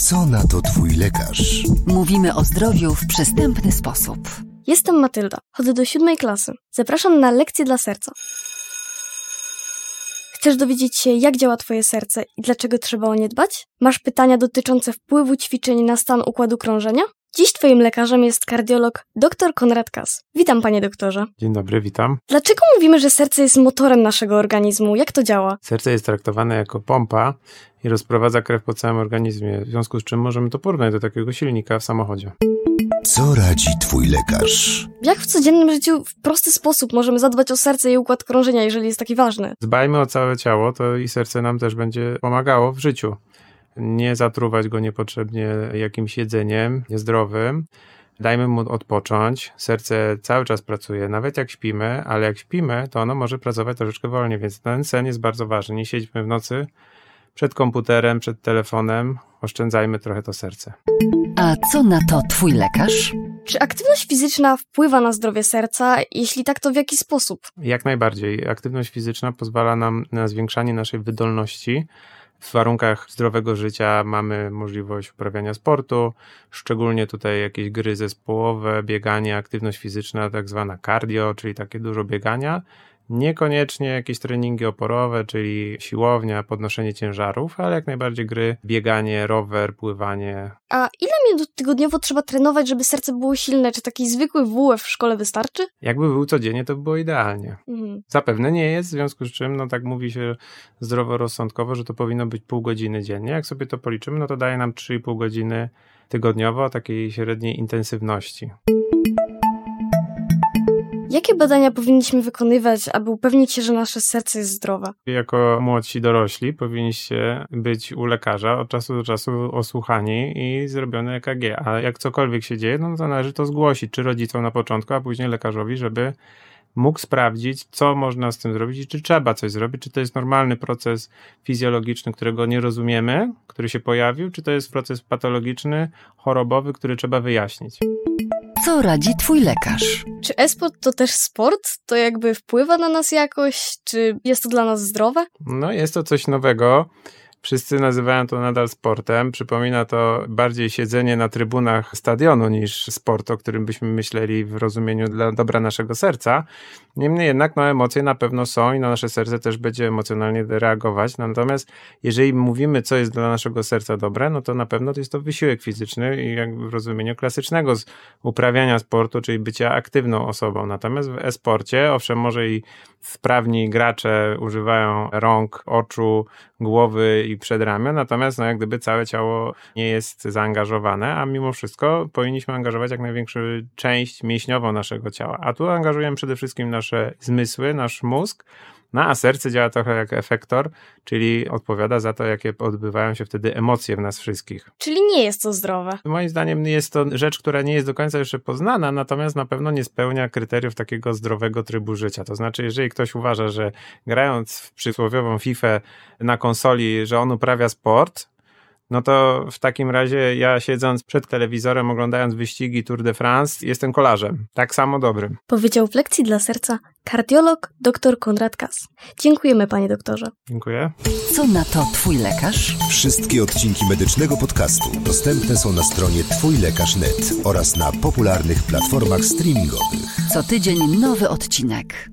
Co na to twój lekarz? Mówimy o zdrowiu w przystępny sposób. Jestem Matylda, chodzę do siódmej klasy. Zapraszam na lekcję dla serca. Chcesz dowiedzieć się, jak działa Twoje serce i dlaczego trzeba o nie dbać? Masz pytania dotyczące wpływu ćwiczeń na stan układu krążenia? Dziś Twoim lekarzem jest kardiolog dr Konrad Kas. Witam, panie doktorze. Dzień dobry, witam. Dlaczego mówimy, że serce jest motorem naszego organizmu? Jak to działa? Serce jest traktowane jako pompa i rozprowadza krew po całym organizmie, w związku z czym możemy to porównać do takiego silnika w samochodzie. Co radzi twój lekarz? Jak w codziennym życiu w prosty sposób możemy zadbać o serce i układ krążenia, jeżeli jest taki ważny? Dbajmy o całe ciało, to i serce nam też będzie pomagało w życiu. Nie zatruwać go niepotrzebnie jakimś jedzeniem niezdrowym. Dajmy mu odpocząć. Serce cały czas pracuje, nawet jak śpimy, ale jak śpimy, to ono może pracować troszeczkę wolniej, więc ten sen jest bardzo ważny. Nie siedźmy w nocy przed komputerem, przed telefonem. Oszczędzajmy trochę to serce. A co na to twój lekarz? Czy aktywność fizyczna wpływa na zdrowie serca? Jeśli tak, to w jaki sposób? Jak najbardziej. Aktywność fizyczna pozwala nam na zwiększanie naszej wydolności. W warunkach zdrowego życia mamy możliwość uprawiania sportu, szczególnie tutaj jakieś gry zespołowe, bieganie, aktywność fizyczna, tak zwana cardio, czyli takie dużo biegania. Niekoniecznie jakieś treningi oporowe, czyli siłownia, podnoszenie ciężarów, ale jak najbardziej gry, bieganie, rower, pływanie. A ile minut tygodniowo trzeba trenować, żeby serce było silne? Czy taki zwykły WF w szkole wystarczy? Jakby był codziennie, to by było idealnie. Mhm. Zapewne nie jest, w związku z czym, no tak mówi się zdroworozsądkowo, że to powinno być pół godziny dziennie. Jak sobie to policzymy, no to daje nam 3,5 godziny tygodniowo takiej średniej intensywności. Jakie badania powinniśmy wykonywać, aby upewnić się, że nasze serce jest zdrowe? Jako młodsi dorośli powinniście być u lekarza od czasu do czasu osłuchani i zrobione EKG. A jak cokolwiek się dzieje, no to należy to zgłosić, czy rodzicom na początku, a później lekarzowi, żeby mógł sprawdzić, co można z tym zrobić i czy trzeba coś zrobić, czy to jest normalny proces fizjologiczny, którego nie rozumiemy, który się pojawił, czy to jest proces patologiczny, chorobowy, który trzeba wyjaśnić. Co radzi twój lekarz? Czy e-sport to też sport? To jakby wpływa na nas jakoś? Czy jest to dla nas zdrowe? No, jest to coś nowego. Wszyscy nazywają to nadal sportem. Przypomina to bardziej siedzenie na trybunach stadionu niż sport, o którym byśmy myśleli w rozumieniu dla dobra naszego serca. Niemniej jednak no, emocje na pewno są i no, nasze serce też będzie emocjonalnie reagować. Natomiast jeżeli mówimy, co jest dla naszego serca dobre, no to na pewno to jest to wysiłek fizyczny i jak w rozumieniu klasycznego z uprawiania sportu, czyli bycia aktywną osobą. Natomiast w e-sporcie, owszem, może i wprawni gracze używają rąk, oczu, głowy i przedramion, natomiast no, jak gdyby całe ciało nie jest zaangażowane, a mimo wszystko powinniśmy angażować jak największą część mięśniową naszego ciała. A tu angażujemy przede wszystkim nasze zmysły, nasz mózg, no a serce działa trochę jak efektor, czyli odpowiada za to, jakie odbywają się wtedy emocje w nas wszystkich. Czyli nie jest to zdrowe. Moim zdaniem jest to rzecz, która nie jest do końca jeszcze poznana, natomiast na pewno nie spełnia kryteriów takiego zdrowego trybu życia. To znaczy, jeżeli ktoś uważa, że grając w przysłowiową FIFA na konsoli, że on uprawia sport, no to w takim razie ja siedząc przed telewizorem, oglądając wyścigi Tour de France, jestem kolarzem. Tak samo dobrym. Powiedział w lekcji dla serca kardiolog dr Konrad Kas. Dziękujemy, panie doktorze. Dziękuję. Co na to twój lekarz? Wszystkie odcinki medycznego podcastu dostępne są na stronie twójlekarz.net oraz na popularnych platformach streamingowych. Co tydzień nowy odcinek.